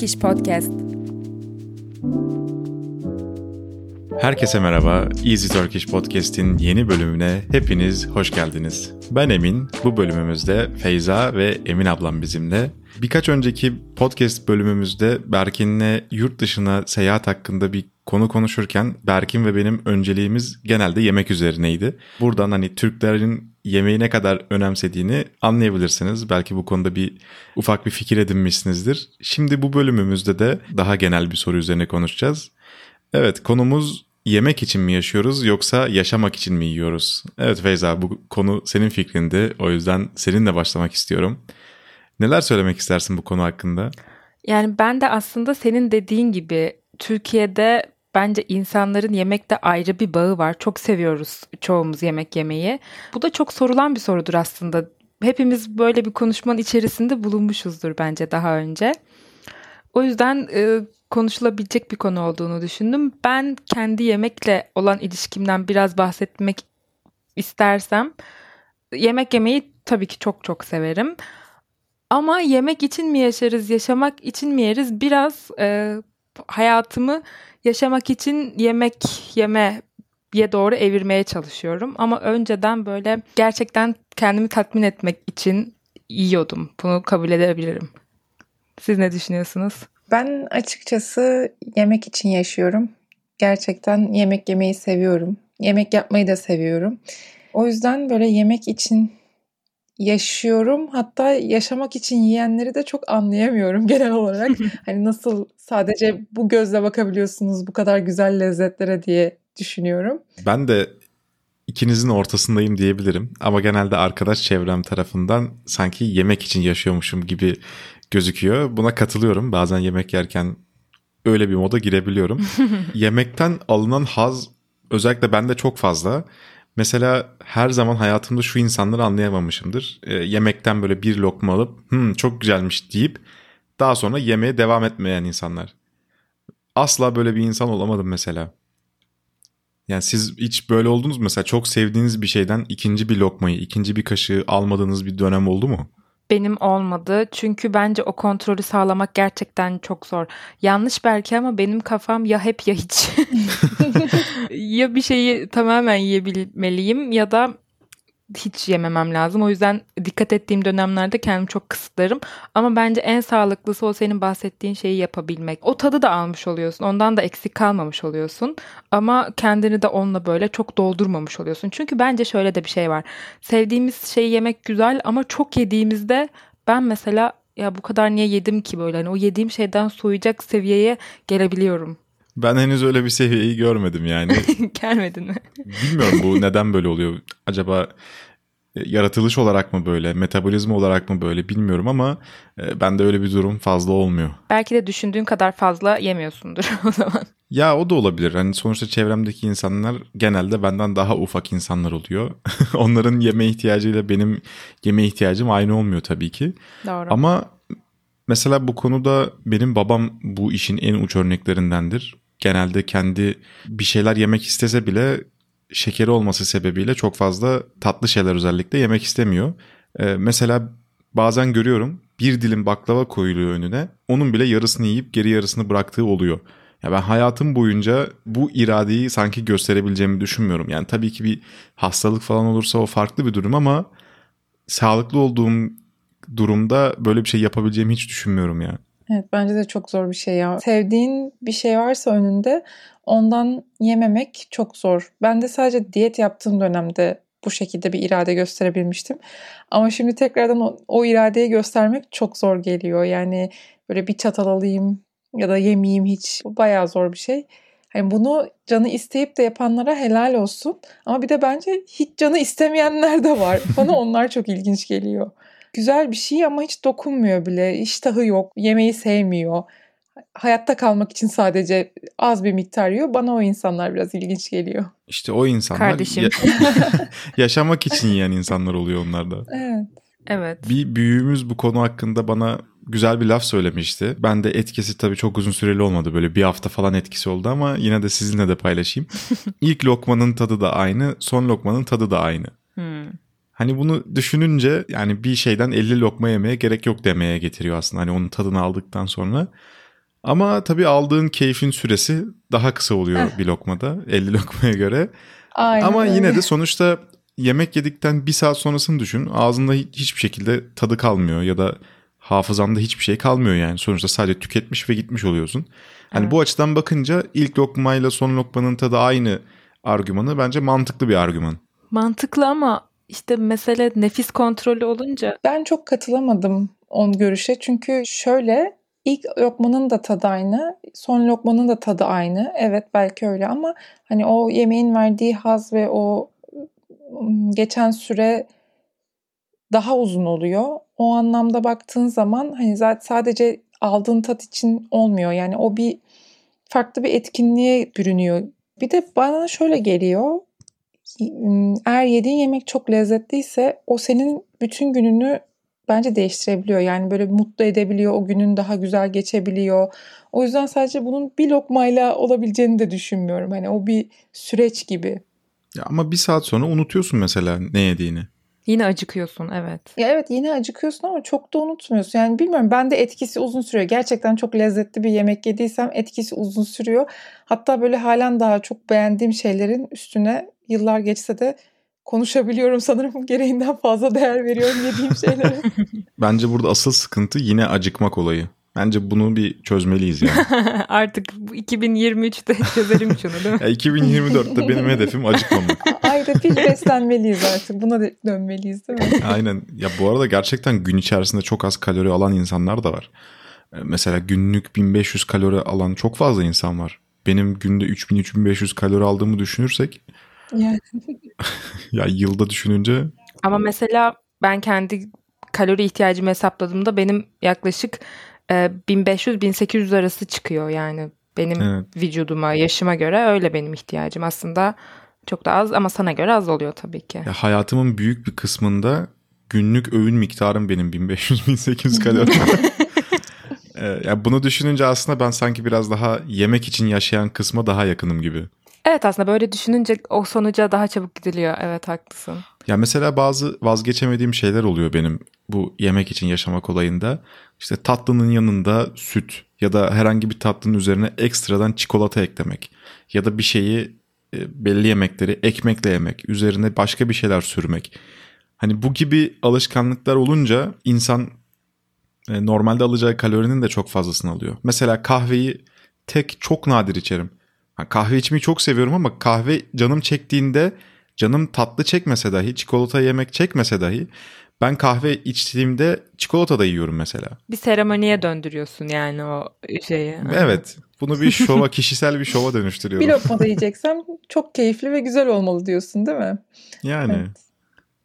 Turkish Podcast. Herkese merhaba. Easy Turkish Podcast'in yeni bölümüne hepiniz hoş geldiniz. Ben Emin. Bu bölümümüzde Feyza ve Emin ablam bizimle. Birkaç önceki podcast bölümümüzde Berkin'le yurt dışına seyahat hakkında bir konu konuşurken Berkin ve benim önceliğimiz genelde yemek üzerineydi. Buradan hani Türklerin yemeği ne kadar önemsediğini anlayabilirsiniz. Belki bu konuda bir ufak bir fikir edinmişsinizdir. Şimdi bu bölümümüzde de daha genel bir soru üzerine konuşacağız. Evet konumuz yemek için mi yaşıyoruz yoksa yaşamak için mi yiyoruz? Evet Feyza bu konu senin fikrindi. O yüzden seninle başlamak istiyorum. Neler söylemek istersin bu konu hakkında? Yani ben de aslında senin dediğin gibi Türkiye'de bence insanların yemekte ayrı bir bağı var. Çok seviyoruz çoğumuz yemek yemeyi. Bu da çok sorulan bir sorudur aslında. Hepimiz böyle bir konuşmanın içerisinde bulunmuşuzdur bence daha önce. O yüzden e, konuşulabilecek bir konu olduğunu düşündüm. Ben kendi yemekle olan ilişkimden biraz bahsetmek istersem yemek yemeyi tabii ki çok çok severim. Ama yemek için mi yaşarız, yaşamak için mi yeriz? Biraz e, hayatımı yaşamak için yemek yeme ye doğru evirmeye çalışıyorum. Ama önceden böyle gerçekten kendimi tatmin etmek için yiyordum. Bunu kabul edebilirim. Siz ne düşünüyorsunuz? Ben açıkçası yemek için yaşıyorum. Gerçekten yemek yemeyi seviyorum. Yemek yapmayı da seviyorum. O yüzden böyle yemek için yaşıyorum. Hatta yaşamak için yiyenleri de çok anlayamıyorum genel olarak. hani nasıl sadece bu gözle bakabiliyorsunuz bu kadar güzel lezzetlere diye düşünüyorum. Ben de ikinizin ortasındayım diyebilirim. Ama genelde arkadaş çevrem tarafından sanki yemek için yaşıyormuşum gibi gözüküyor. Buna katılıyorum. Bazen yemek yerken öyle bir moda girebiliyorum. Yemekten alınan haz özellikle bende çok fazla. Mesela her zaman hayatımda şu insanları anlayamamışımdır. E, yemekten böyle bir lokma alıp Hı, çok güzelmiş deyip daha sonra yemeğe devam etmeyen insanlar. Asla böyle bir insan olamadım mesela. Yani siz hiç böyle oldunuz mu? Mesela çok sevdiğiniz bir şeyden ikinci bir lokmayı, ikinci bir kaşığı almadığınız bir dönem oldu mu? benim olmadı. Çünkü bence o kontrolü sağlamak gerçekten çok zor. Yanlış belki ama benim kafam ya hep ya hiç. ya bir şeyi tamamen yiyebilmeliyim ya da hiç yememem lazım. O yüzden dikkat ettiğim dönemlerde kendimi çok kısıtlarım. Ama bence en sağlıklısı o senin bahsettiğin şeyi yapabilmek. O tadı da almış oluyorsun. Ondan da eksik kalmamış oluyorsun. Ama kendini de onunla böyle çok doldurmamış oluyorsun. Çünkü bence şöyle de bir şey var. Sevdiğimiz şeyi yemek güzel ama çok yediğimizde ben mesela ya bu kadar niye yedim ki böyle hani o yediğim şeyden soğuyacak seviyeye gelebiliyorum. Ben henüz öyle bir seviyeyi görmedim yani. Gelmedin mi? Bilmiyorum bu neden böyle oluyor. Acaba e, yaratılış olarak mı böyle, metabolizma olarak mı böyle bilmiyorum ama e, bende öyle bir durum fazla olmuyor. Belki de düşündüğün kadar fazla yemiyorsundur o zaman. Ya o da olabilir. Hani sonuçta çevremdeki insanlar genelde benden daha ufak insanlar oluyor. Onların yeme ihtiyacıyla benim yeme ihtiyacım aynı olmuyor tabii ki. Doğru. Ama mesela bu konuda benim babam bu işin en uç örneklerindendir genelde kendi bir şeyler yemek istese bile şekeri olması sebebiyle çok fazla tatlı şeyler özellikle yemek istemiyor. Ee, mesela bazen görüyorum bir dilim baklava koyuluyor önüne onun bile yarısını yiyip geri yarısını bıraktığı oluyor. Ya ben hayatım boyunca bu iradeyi sanki gösterebileceğimi düşünmüyorum. Yani tabii ki bir hastalık falan olursa o farklı bir durum ama sağlıklı olduğum durumda böyle bir şey yapabileceğimi hiç düşünmüyorum yani. Evet bence de çok zor bir şey ya. Sevdiğin bir şey varsa önünde ondan yememek çok zor. Ben de sadece diyet yaptığım dönemde bu şekilde bir irade gösterebilmiştim. Ama şimdi tekrardan o, o iradeyi göstermek çok zor geliyor. Yani böyle bir çatal alayım ya da yemeyeyim hiç. Bu bayağı zor bir şey. Hani bunu canı isteyip de yapanlara helal olsun. Ama bir de bence hiç canı istemeyenler de var. Bana onlar çok ilginç geliyor güzel bir şey ama hiç dokunmuyor bile. İştahı yok, yemeği sevmiyor. Hayatta kalmak için sadece az bir miktar yiyor. Bana o insanlar biraz ilginç geliyor. İşte o insanlar Kardeşim. Ya- yaşamak için yiyen insanlar oluyor onlar da. Evet. Evet. Bir büyüğümüz bu konu hakkında bana güzel bir laf söylemişti. Ben de etkisi tabii çok uzun süreli olmadı. Böyle bir hafta falan etkisi oldu ama yine de sizinle de paylaşayım. İlk lokmanın tadı da aynı, son lokmanın tadı da aynı. Hmm. Hani bunu düşününce yani bir şeyden 50 lokma yemeye gerek yok demeye getiriyor aslında. Hani onun tadını aldıktan sonra. Ama tabii aldığın keyfin süresi daha kısa oluyor bir lokmada 50 lokmaya göre. Aynen Ama öyle. yine de sonuçta yemek yedikten bir saat sonrasını düşün. Ağzında hi- hiçbir şekilde tadı kalmıyor ya da hafızanda hiçbir şey kalmıyor yani. Sonuçta sadece tüketmiş ve gitmiş oluyorsun. Hani Evet. bu açıdan bakınca ilk lokmayla son lokmanın tadı aynı argümanı bence mantıklı bir argüman. Mantıklı ama işte mesele nefis kontrolü olunca Ben çok katılamadım on görüşe. Çünkü şöyle ilk lokmanın da tadı aynı, son lokmanın da tadı aynı. Evet belki öyle ama hani o yemeğin verdiği haz ve o geçen süre daha uzun oluyor. O anlamda baktığın zaman hani zaten sadece aldığın tat için olmuyor. Yani o bir farklı bir etkinliğe bürünüyor. Bir de bana şöyle geliyor. Eğer yediğin yemek çok lezzetliyse o senin bütün gününü bence değiştirebiliyor. Yani böyle mutlu edebiliyor, o günün daha güzel geçebiliyor. O yüzden sadece bunun bir lokmayla olabileceğini de düşünmüyorum. Hani o bir süreç gibi. Ya ama bir saat sonra unutuyorsun mesela ne yediğini. yine acıkıyorsun evet. Ya evet yine acıkıyorsun ama çok da unutmuyorsun. Yani bilmiyorum bende etkisi uzun sürüyor. Gerçekten çok lezzetli bir yemek yediysem etkisi uzun sürüyor. Hatta böyle halen daha çok beğendiğim şeylerin üstüne yıllar geçse de konuşabiliyorum sanırım. Gereğinden fazla değer veriyorum yediğim şeylere. Bence burada asıl sıkıntı yine acıkmak olayı. Bence bunu bir çözmeliyiz yani. Artık bu 2023'te çözelim şunu değil mi? Ya 2024'te benim hedefim acıkmamak. Ayda bir beslenmeliyiz artık. Buna da dönmeliyiz değil mi? Aynen. Ya bu arada gerçekten gün içerisinde çok az kalori alan insanlar da var. Ee, Mesela günlük 1500 kalori alan çok fazla insan var. Benim günde 3000-3500 kalori aldığımı düşünürsek Yani ya yılda düşününce Ama mesela ben kendi kalori ihtiyacımı hesapladığımda benim yaklaşık e, 1500-1800 arası çıkıyor yani. Benim Evet. vücuduma, yaşıma göre öyle benim ihtiyacım. Aslında çok da az ama sana göre az oluyor tabii ki. ya hayatımın büyük bir kısmında günlük öğün miktarım benim 1500-1800 kalori. Ee, ya bunu düşününce aslında ben sanki biraz daha yemek için yaşayan kısma daha yakınım gibi. Evet aslında böyle düşününce o sonuca daha çabuk gidiliyor. Evet haklısın. Ya mesela bazı vazgeçemediğim şeyler oluyor benim bu yemek için yaşamak olayında. İşte tatlının yanında süt ya da herhangi bir tatlının üzerine ekstradan çikolata eklemek. Ya da bir şeyi e, belli yemekleri ekmekle yemek. Üzerine başka bir şeyler sürmek. Hani bu gibi alışkanlıklar olunca insan e, normalde alacağı kalorinin de çok fazlasını alıyor. Mesela kahveyi tek çok nadir içerim. Kahve içmeyi çok seviyorum ama kahve canım çektiğinde canım tatlı çekmese dahi çikolata yemek çekmese dahi ben kahve içtiğimde çikolata da yiyorum mesela. Bir seremoniye döndürüyorsun yani o şeyi. Evet bunu bir şova kişisel bir şova bir dönüştürüyorum. lokma da yiyeceksem çok keyifli ve güzel olmalı diyorsun değil mi? Yani Evet.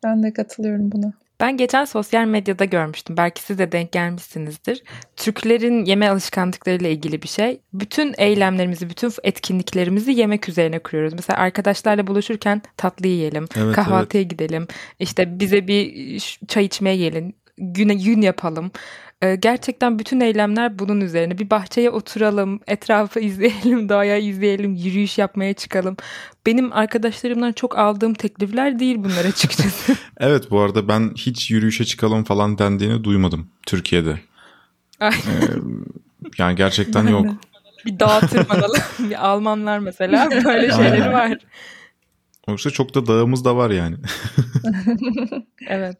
Ben de katılıyorum buna. Ben geçen sosyal medyada görmüştüm. Belki siz de denk gelmişsinizdir. Türklerin yeme alışkanlıklarıyla ilgili bir şey. Bütün eylemlerimizi, bütün etkinliklerimizi yemek üzerine kuruyoruz. Mesela arkadaşlarla buluşurken tatlı yiyelim, Evet, kahvaltıya gidelim. İşte bize bir ş- çay içmeye gelin, güne gün yapalım. Ee, Gerçekten bütün eylemler bunun üzerine. Bir bahçeye oturalım, etrafı izleyelim, doğaya izleyelim, yürüyüş yapmaya çıkalım. Benim arkadaşlarımdan çok aldığım teklifler değil bunlar açıkçası. evet bu arada ben hiç yürüyüşe çıkalım falan dendiğini duymadım Türkiye'de. Ee, yani gerçekten yok. bir dağa tırmanalım. bir Almanlar mesela böyle şeyleri var. Yoksa çok da dağımız da var yani. Evet.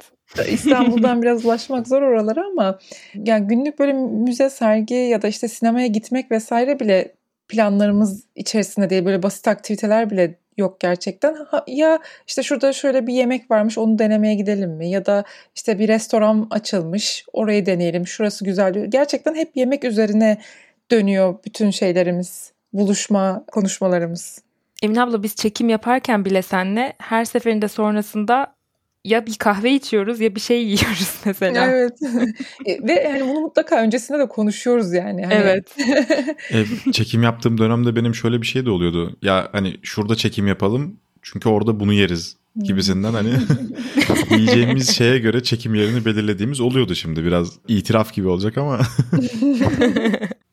İstanbul'dan biraz ulaşmak zor oralara ama yani günlük böyle müze, sergi ya da işte sinemaya gitmek vesaire bile planlarımız içerisinde değil. Böyle basit aktiviteler bile yok gerçekten. Ha, ya işte şurada şöyle bir yemek varmış onu denemeye gidelim mi? Ya da işte bir restoran açılmış orayı deneyelim. Şurası güzel. diyor. Gerçekten hep yemek üzerine dönüyor bütün şeylerimiz. Buluşma, konuşmalarımız. Emin abla biz çekim yaparken bile senle her seferinde sonrasında ya bir kahve içiyoruz ya bir şey yiyoruz mesela. Evet. Ve yani bunu mutlaka öncesinde de konuşuyoruz yani. Hani- Evet. E, çekim yaptığım dönemde benim şöyle bir şey de oluyordu. Ya hani şurada çekim yapalım çünkü orada bunu yeriz gibisinden hani yiyeceğimiz şeye göre çekim yerini belirlediğimiz oluyordu şimdi. Biraz itiraf gibi olacak ama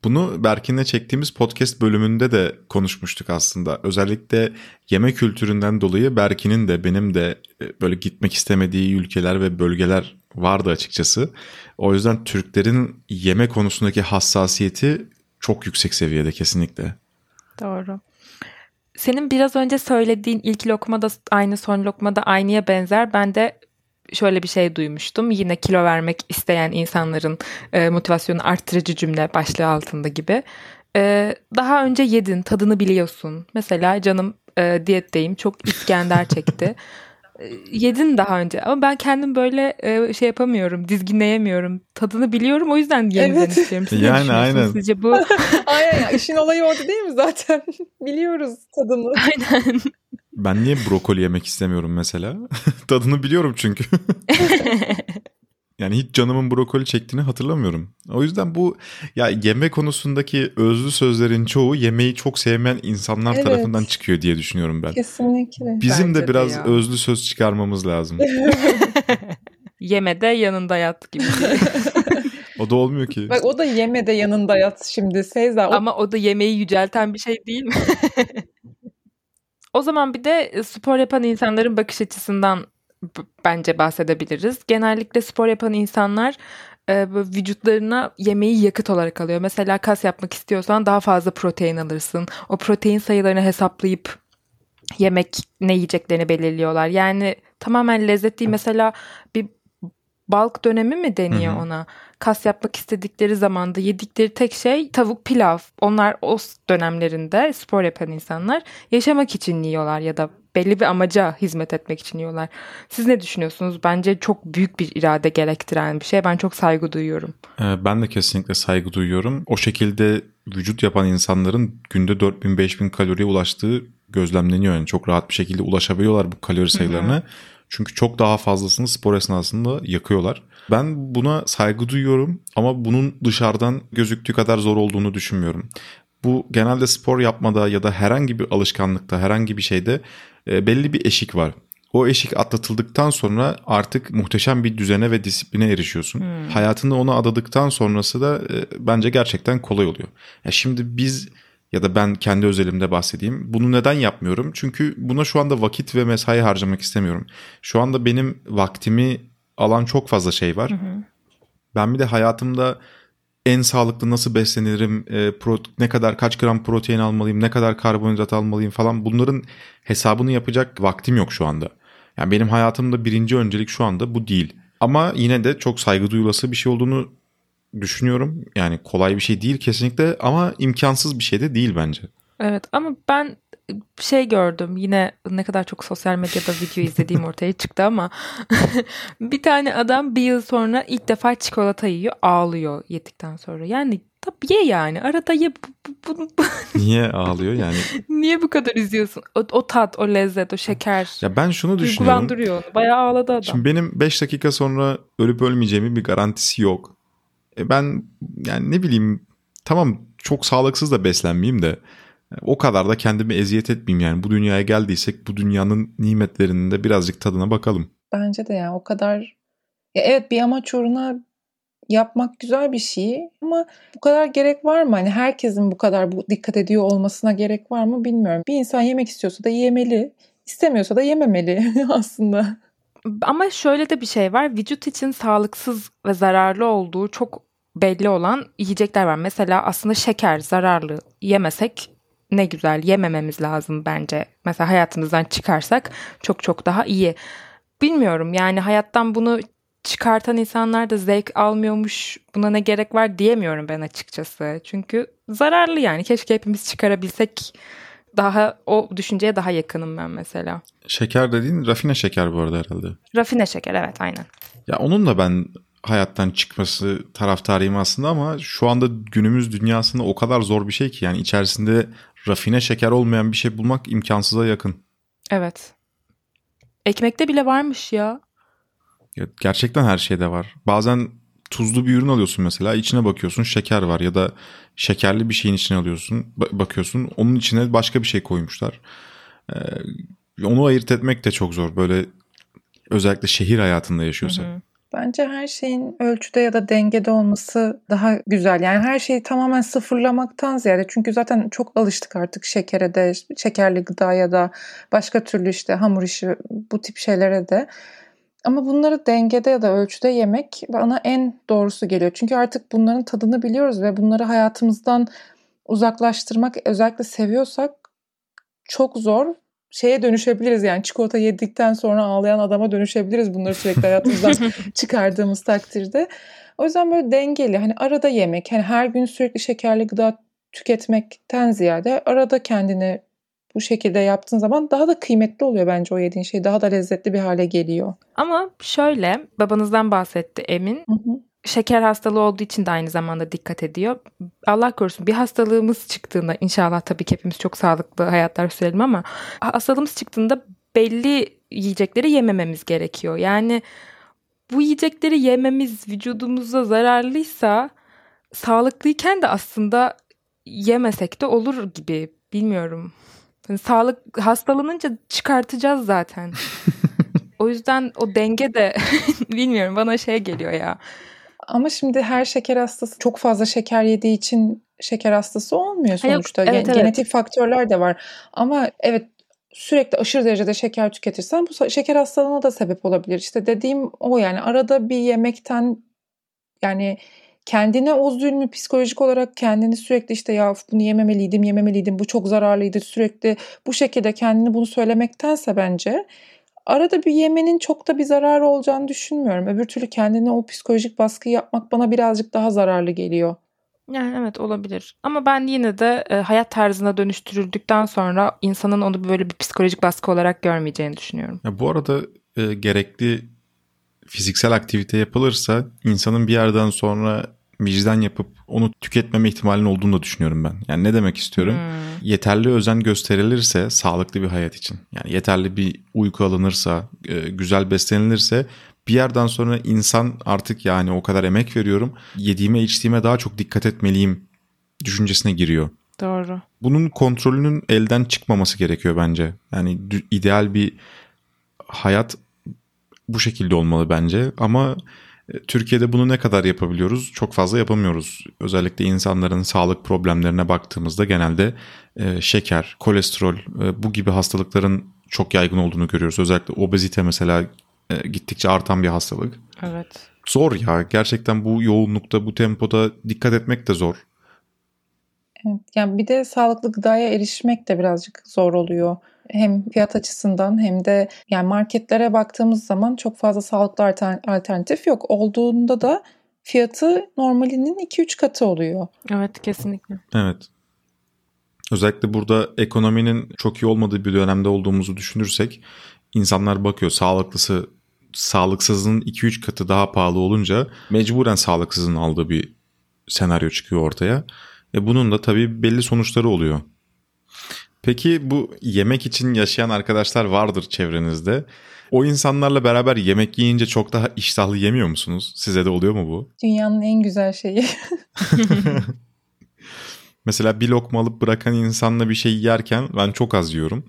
Bunu Berkin'le çektiğimiz podcast bölümünde de konuşmuştuk aslında. Özellikle yeme kültüründen dolayı Berkin'in de benim de e, böyle gitmek istemediği ülkeler ve bölgeler vardı açıkçası. O yüzden Türklerin yeme konusundaki hassasiyeti çok yüksek seviyede kesinlikle. Doğru. Senin biraz önce söylediğin ilk lokma da aynı son lokma da aynıya benzer. Ben de şöyle bir şey duymuştum. Yine kilo vermek isteyen insanların e, motivasyonu arttırıcı cümle başlığı altında gibi. E, daha önce yedin, tadını biliyorsun. Mesela canım e, diyetteyim, çok İskender çekti. E, yedin daha önce ama ben kendim böyle e, şey yapamıyorum, dizginleyemiyorum. Tadını biliyorum o yüzden yeniden Evet. istiyorum. Siz Yani, ne aynen. Sizce bu Aynen ya, işin olayı orada değil mi zaten? Biliyoruz tadını. aynen. Ben niye brokoli yemek istemiyorum mesela? Tadını biliyorum çünkü. Yani hiç canımın brokoli çektiğini hatırlamıyorum. O yüzden bu ya yeme konusundaki özlü sözlerin çoğu yemeği çok sevmeyen insanlar Evet. tarafından çıkıyor diye düşünüyorum ben. Kesinlikle. Bizim Bence de de biraz ya. özlü söz çıkarmamız lazım. Yeme de yanında yat gibi. O da olmuyor ki. Bak o da yeme de yanında yat şimdi Seyza. O Ama o da yemeği yücelten bir şey değil mi? O zaman bir de e, spor yapan insanların bakış açısından bence bahsedebiliriz. Genellikle spor yapan insanlar e, vücutlarına yemeği yakıt olarak alıyor. Mesela kas yapmak istiyorsan daha fazla protein alırsın. O protein sayılarını hesaplayıp yemek ne yiyeceklerini belirliyorlar. Yani tamamen lezzet değil. Mesela bir balk dönemi mi deniyor Hı hı. ona? Kas yapmak istedikleri zamanda yedikleri tek şey tavuk pilav. Onlar o dönemlerinde spor yapan insanlar yaşamak için yiyorlar ya da belli bir amaca hizmet etmek için yiyorlar. Siz ne düşünüyorsunuz? Bence çok büyük bir irade gerektiren bir şey. Ben çok saygı duyuyorum. Ee, Ben de kesinlikle saygı duyuyorum. O şekilde vücut yapan insanların günde 4000-5000 kaloriye ulaştığı gözlemleniyor. Yani çok rahat bir şekilde ulaşabiliyorlar bu kalori sayılarına. Çünkü çok daha fazlasını spor esnasında yakıyorlar. Ben buna saygı duyuyorum ama bunun dışarıdan gözüktüğü kadar zor olduğunu düşünmüyorum. Bu genelde spor yapmada ya da herhangi bir alışkanlıkta, herhangi bir şeyde e, belli bir eşik var. O eşik atlatıldıktan sonra artık muhteşem bir düzene ve disipline erişiyorsun. Hayatını ona adadıktan sonrası da e, bence gerçekten kolay oluyor. Ya şimdi biz ya da ben kendi özelimde bahsedeyim. Bunu neden yapmıyorum? Çünkü buna şu anda vakit ve mesai harcamak istemiyorum. Şu anda benim vaktimi alan çok fazla şey var. Ben bir de hayatımda en sağlıklı nasıl beslenirim, e, pro- ne kadar kaç gram protein almalıyım, ne kadar karbonhidrat almalıyım falan bunların hesabını yapacak vaktim yok şu anda. Yani benim hayatımda birinci öncelik şu anda bu değil. Ama yine de çok saygı duyulası bir şey olduğunu düşünüyorum. Yani kolay bir şey değil kesinlikle ama imkansız bir şey de değil bence. Evet ama ben şey gördüm yine ne kadar çok sosyal medyada video izlediğim ortaya çıktı ama bir tane adam bir yıl sonra ilk defa çikolata yiyor ağlıyor yedikten sonra. Yani tabii ye yani arada ye Niye ağlıyor yani? niye bu kadar üzüyorsun? O, o tat, o lezzet, o şeker Ya ben şunu düşünüyorum. duygulandırıyor onu. Bayağı ağladı adam. Şimdi benim 5 dakika sonra ölüp ölmeyeceğimin bir garantisi yok. E ben yani ne bileyim tamam çok sağlıksız da beslenmeyeyim de e, o kadar da kendimi eziyet etmeyeyim yani. Bu dünyaya geldiysek bu dünyanın nimetlerinin de birazcık tadına bakalım. Bence de yani o kadar ya evet bir amaç uğruna yapmak güzel bir şey ama bu kadar gerek var mı? Hani herkesin bu kadar bu dikkat ediyor olmasına gerek var mı bilmiyorum. Bir insan yemek istiyorsa da yemeli, istemiyorsa da yememeli aslında. Ama şöyle de bir şey var. Vücut için sağlıksız ve zararlı olduğu çok belli olan yiyecekler var. Mesela aslında şeker zararlı yemesek ne güzel yemememiz lazım bence. Mesela hayatımızdan çıkarsak çok çok daha iyi. Bilmiyorum yani hayattan bunu çıkartan insanlar da zevk almıyormuş buna ne gerek var diyemiyorum ben açıkçası. Çünkü zararlı yani keşke hepimiz çıkarabilsek daha o düşünceye daha yakınım ben mesela. Şeker dediğin rafine şeker bu arada herhalde. Rafine şeker evet aynen. Ya onun da ben hayattan çıkması taraftarıyım aslında ama şu anda günümüz dünyasında o kadar zor bir şey ki yani içerisinde rafine şeker olmayan bir şey bulmak imkansıza yakın. Evet. Ekmekte bile varmış ya. Ya gerçekten her şeyde var. Bazen tuzlu bir ürün alıyorsun mesela içine bakıyorsun şeker var ya da şekerli bir şeyin içine alıyorsun ba- bakıyorsun onun içine başka bir şey koymuşlar. Ee, onu ayırt etmek de çok zor böyle özellikle şehir hayatında yaşıyorsa. Hı hı. Bence her şeyin ölçüde ya da dengede olması daha güzel. Yani her şeyi tamamen sıfırlamaktan ziyade çünkü zaten çok alıştık artık şekere de, şekerli gıda ya da başka türlü işte hamur işi bu tip şeylere de. Ama bunları dengede ya da ölçüde yemek bana en doğrusu geliyor. Çünkü artık bunların tadını biliyoruz ve bunları hayatımızdan uzaklaştırmak özellikle seviyorsak çok zor şeye dönüşebiliriz yani çikolata yedikten sonra ağlayan adama dönüşebiliriz bunları sürekli hayatımızdan çıkardığımız takdirde. O yüzden böyle dengeli hani arada yemek hani her gün sürekli şekerli gıda tüketmekten ziyade arada kendini bu şekilde yaptığın zaman daha da kıymetli oluyor bence o yediğin şey. Daha da lezzetli bir hale geliyor. Ama şöyle babanızdan bahsetti Emin. Hı hı. Şeker hastalığı olduğu için de aynı zamanda dikkat ediyor. Allah korusun bir hastalığımız çıktığında inşallah tabii ki hepimiz çok sağlıklı hayatlar sürelim ama hastalığımız çıktığında belli yiyecekleri yemememiz gerekiyor. Yani bu yiyecekleri yememiz vücudumuza zararlıysa sağlıklıyken de aslında yemesek de olur gibi bilmiyorum. Yani sağlık hastalanınca çıkartacağız zaten. o yüzden o denge de bilmiyorum bana şey geliyor ya. Ama şimdi her şeker hastası çok fazla şeker yediği için şeker hastası olmuyor sonuçta. Yok, evet, evet. Genetik faktörler de var. Ama evet sürekli aşırı derecede şeker tüketirsen bu şeker hastalığına da sebep olabilir. İşte dediğim o yani arada bir yemekten yani kendine o zulmü psikolojik olarak kendini sürekli işte ya bunu yememeliydim, yememeliydim, bu çok zararlıydı sürekli bu şekilde kendini bunu söylemektense bence arada bir yemenin çok da bir zararı olacağını düşünmüyorum. Öbür türlü kendine o psikolojik baskıyı yapmak bana birazcık daha zararlı geliyor. Yani evet olabilir. Ama ben yine de e, hayat tarzına dönüştürüldükten sonra insanın onu böyle bir psikolojik baskı olarak görmeyeceğini düşünüyorum. Ya bu arada e, gerekli fiziksel aktivite yapılırsa insanın bir yerden sonra vicdan yapıp onu tüketmeme ihtimalinin olduğunu da düşünüyorum ben. Yani ne demek istiyorum? Hmm. Yeterli özen gösterilirse sağlıklı bir hayat için. Yani yeterli bir uyku alınırsa, e, güzel beslenilirse bir yerden sonra insan artık yani o kadar emek veriyorum. Yediğime içtiğime daha çok dikkat etmeliyim düşüncesine giriyor. Doğru. Bunun kontrolünün elden çıkmaması gerekiyor bence. Yani ideal bir hayat bu şekilde olmalı bence ama e, Türkiye'de bunu ne kadar yapabiliyoruz? Çok fazla yapamıyoruz. Özellikle insanların sağlık problemlerine baktığımızda genelde e, şeker, kolesterol e, bu gibi hastalıkların çok yaygın olduğunu görüyoruz. Özellikle obezite mesela e, gittikçe artan bir hastalık. Evet. Zor ya. Gerçekten bu yoğunlukta, bu tempoda dikkat etmek de zor. Evet. Yani bir de sağlıklı gıdaya erişmek de birazcık zor oluyor hem fiyat açısından hem de yani marketlere baktığımız zaman çok fazla sağlıklı alternatif yok. Olduğunda da fiyatı normalinin 2-3 katı oluyor. Evet kesinlikle. Evet. Özellikle burada ekonominin çok iyi olmadığı bir dönemde olduğumuzu düşünürsek insanlar bakıyor sağlıklısı sağlıksızın 2-3 katı daha pahalı olunca mecburen sağlıksızın aldığı bir senaryo çıkıyor ortaya. E bunun da tabii belli sonuçları oluyor. Peki bu yemek için yaşayan arkadaşlar vardır çevrenizde. O insanlarla beraber yemek yiyince çok daha iştahlı yemiyor musunuz? Size de oluyor mu bu? Dünyanın en güzel şeyi. Mesela bir lokma alıp bırakan insanla bir şey yerken ben çok az yiyorum.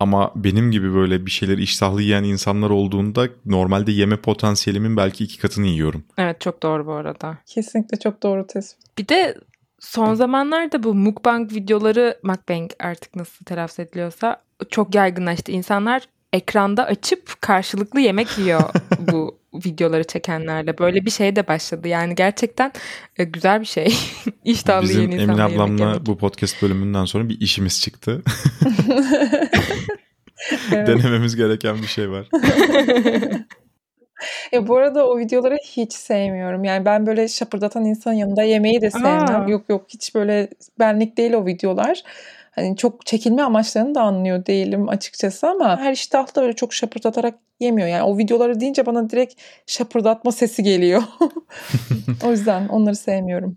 Ama benim gibi böyle bir şeyleri iştahlı yiyen insanlar olduğunda normalde yeme potansiyelimin belki iki katını yiyorum. Evet çok doğru bu arada. Kesinlikle çok doğru tespit. Bir de Son zamanlarda bu mukbang videoları, mukbang artık nasıl telaffuz ediliyorsa çok yaygınlaştı. İnsanlar ekranda açıp karşılıklı yemek yiyor bu videoları çekenlerle. Böyle bir şey de başladı. Yani gerçekten e, güzel bir şey. İştahlı Bizim Emin ablamla bu podcast bölümünden sonra bir işimiz çıktı. Denememiz gereken bir şey var. Ya bu arada o videoları hiç sevmiyorum. Yani ben böyle şapırdatan insanın yanında yemeği de sevmem. Aa. Yok yok hiç böyle benlik değil o videolar. Hani çok çekilme amaçlarını da anlıyor değilim açıkçası ama her iştahlı da böyle çok şapırdatarak yemiyor. Yani o videoları deyince bana direkt şapırdatma sesi geliyor. o yüzden onları sevmiyorum.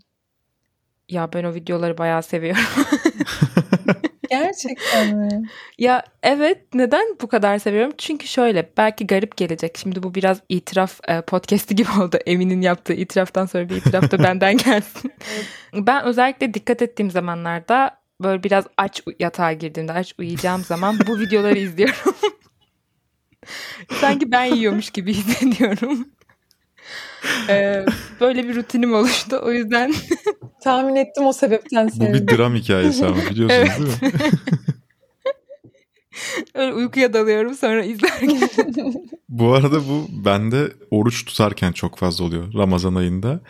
Ya ben o videoları bayağı seviyorum. Gerçekten mi? Ya evet neden bu kadar seviyorum? Çünkü şöyle belki garip gelecek. Şimdi bu biraz itiraf e, podcast'i gibi oldu. Emin'in yaptığı itiraftan sonra bir itiraf da benden gelsin. ben özellikle dikkat ettiğim zamanlarda böyle biraz aç yatağa girdiğimde aç uyuyacağım zaman bu videoları izliyorum. Sanki ben yiyormuş gibi hissediyorum. Ee, böyle bir rutinim oluştu. O yüzden Tahmin ettim o sebepten Bu bir dram hikayesi ama biliyorsunuz Evet. değil mi? öyle uykuya dalıyorum sonra izlerken. Bu arada bu bende oruç tutarken çok fazla oluyor Ramazan ayında.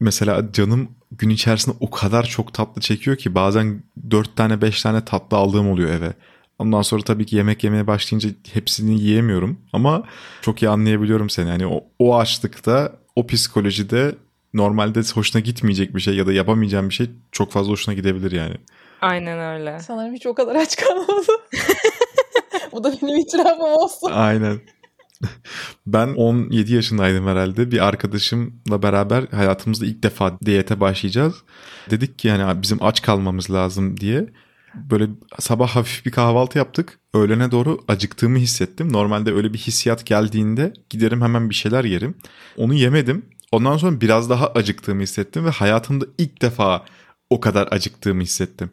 Mesela canım gün içerisinde o kadar çok tatlı çekiyor ki bazen 4 tane 5 tane tatlı aldığım oluyor eve. Ondan sonra tabii ki yemek yemeye başlayınca hepsini yiyemiyorum ama çok iyi anlayabiliyorum seni. Yani o, o açlıkta, o psikolojide normalde hoşuna gitmeyecek bir şey ya da yapamayacağım bir şey çok fazla hoşuna gidebilir yani. Aynen öyle. Sanırım hiç o kadar aç kalmadım. Bu da benim itirafım olsun. Aynen. Ben 17 yaşındaydım herhalde. Bir arkadaşımla beraber hayatımızda ilk defa diyete başlayacağız. Dedik ki yani bizim aç kalmamız lazım diye. Böyle sabah hafif bir kahvaltı yaptık. Öğlene doğru acıktığımı hissettim. Normalde öyle bir hissiyat geldiğinde giderim hemen bir şeyler yerim. Onu yemedim. Ondan sonra biraz daha acıktığımı hissettim ve hayatımda ilk defa o kadar acıktığımı hissettim.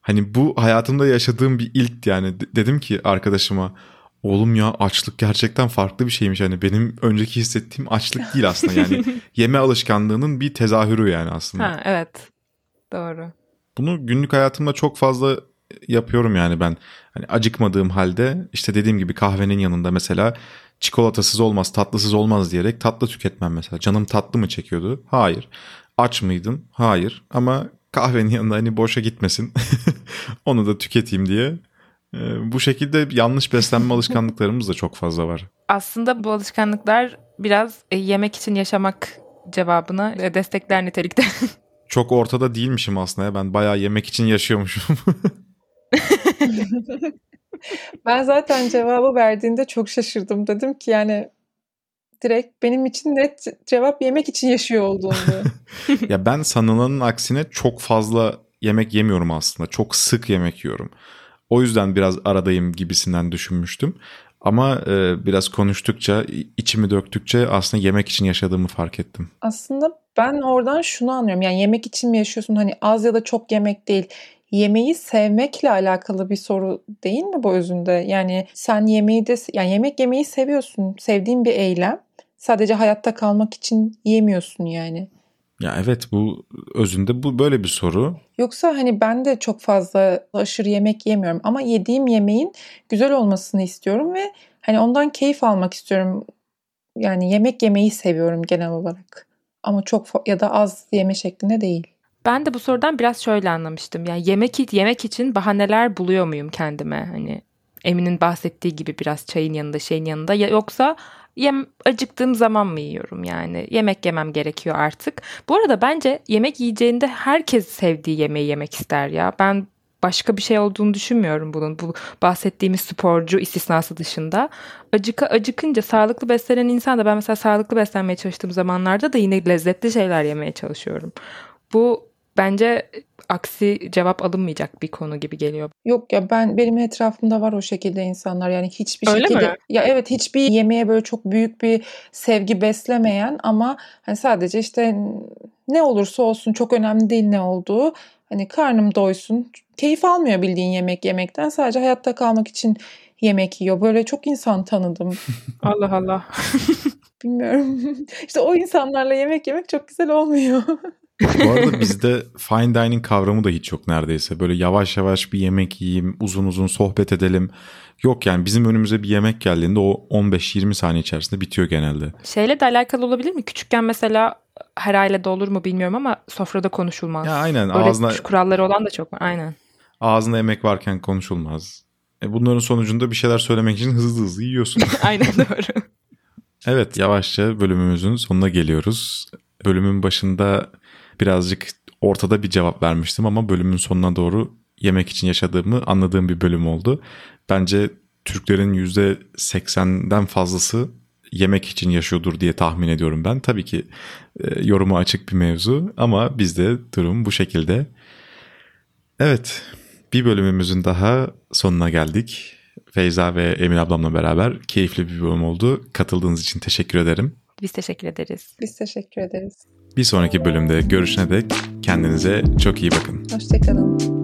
Hani bu hayatımda yaşadığım bir ilk yani D- dedim ki arkadaşıma oğlum ya açlık gerçekten farklı bir şeymiş. Hani benim önceki hissettiğim açlık değil aslında yani yeme alışkanlığının bir tezahürü yani aslında. Ha evet. Doğru. Bunu günlük hayatımda çok fazla yapıyorum yani ben. Hani acıkmadığım halde işte dediğim gibi kahvenin yanında mesela çikolatasız olmaz, tatlısız olmaz diyerek tatlı tüketmem mesela. Canım tatlı mı çekiyordu? Hayır. Aç mıydın? Hayır. Ama kahvenin yanında hani boşa gitmesin. Onu da tüketeyim diye. Ee, bu şekilde yanlış beslenme alışkanlıklarımız da çok fazla var. Aslında bu alışkanlıklar biraz e, yemek için yaşamak cevabına e, destekler nitelikte. Çok ortada değilmişim aslında ya. Ben bayağı yemek için yaşıyormuşum. Ben zaten cevabı verdiğinde çok şaşırdım. Dedim ki yani direkt benim için net cevap yemek için yaşıyor olduğumdu. ya ben sanılanın aksine çok fazla yemek yemiyorum aslında. Çok sık yemek yiyorum. O yüzden biraz aradayım gibisinden düşünmüştüm. Ama e, biraz konuştukça, içimi döktükçe aslında yemek için yaşadığımı fark ettim. Aslında ben oradan şunu anlıyorum. Yani yemek için mi yaşıyorsun? Hani az ya da çok yemek değil. Yemeği sevmekle alakalı bir soru değil mi bu özünde? Yani sen yemeği de yani yemek yemeyi seviyorsun. Sevdiğin bir eylem. Sadece hayatta kalmak için yemiyorsun yani. Ya evet bu özünde bu böyle bir soru. Yoksa hani ben de çok fazla aşırı yemek yemiyorum ama yediğim yemeğin güzel olmasını istiyorum ve hani ondan keyif almak istiyorum. Yani yemek yemeyi seviyorum genel olarak. Ama çok ya da az yeme şeklinde değil. Ben de bu sorudan biraz şöyle anlamıştım. Yani yemek yemek için bahaneler buluyor muyum kendime? Hani Emin'in bahsettiği gibi biraz çayın yanında, şeyin yanında ya yoksa yem acıktığım zaman mı yiyorum yani? Yemek yemem gerekiyor artık. Bu arada bence yemek yiyeceğinde herkes sevdiği yemeği yemek ister ya. Ben başka bir şey olduğunu düşünmüyorum bunun. Bu bahsettiğimiz sporcu istisnası dışında. Acıka acıkınca sağlıklı beslenen insan da ben mesela sağlıklı beslenmeye çalıştığım zamanlarda da yine lezzetli şeyler yemeye çalışıyorum. Bu bence aksi cevap alınmayacak bir konu gibi geliyor. Yok ya ben benim etrafımda var o şekilde insanlar yani hiçbir Öyle şekilde mi? ya evet hiçbir yemeğe böyle çok büyük bir sevgi beslemeyen ama hani sadece işte ne olursa olsun çok önemli değil ne olduğu hani karnım doysun keyif almıyor bildiğin yemek yemekten sadece hayatta kalmak için yemek yiyor böyle çok insan tanıdım Allah Allah. bilmiyorum işte o insanlarla yemek yemek çok güzel olmuyor. Bu arada bizde fine dining kavramı da hiç yok neredeyse. Böyle yavaş yavaş bir yemek yiyeyim, uzun uzun sohbet edelim. Yok yani bizim önümüze bir yemek geldiğinde o 15-20 saniye içerisinde bitiyor genelde. Şeyle de alakalı olabilir mi? Küçükken mesela her ailede olur mu bilmiyorum ama sofrada konuşulmaz. Ya aynen Böyle ağzına şu kuralları olan da çok var. Aynen. Ağzında yemek varken konuşulmaz. E bunların sonucunda bir şeyler söylemek için hızlı hızlı yiyorsun. Aynen doğru. Evet yavaşça bölümümüzün sonuna geliyoruz. Bölümün başında birazcık ortada bir cevap vermiştim ama bölümün sonuna doğru yemek için yaşadığımı anladığım bir bölüm oldu. Bence Türklerin %80'den fazlası yemek için yaşıyordur diye tahmin ediyorum ben. Tabii ki e, yoruma açık bir mevzu ama bizde durum bu şekilde. Evet bir bölümümüzün daha sonuna geldik. Feyza ve Emin ablamla beraber keyifli bir bölüm oldu. Katıldığınız için teşekkür ederim. Biz teşekkür ederiz. Biz teşekkür ederiz. Bir sonraki bölümde görüşene dek kendinize çok iyi bakın. Hoşçakalın.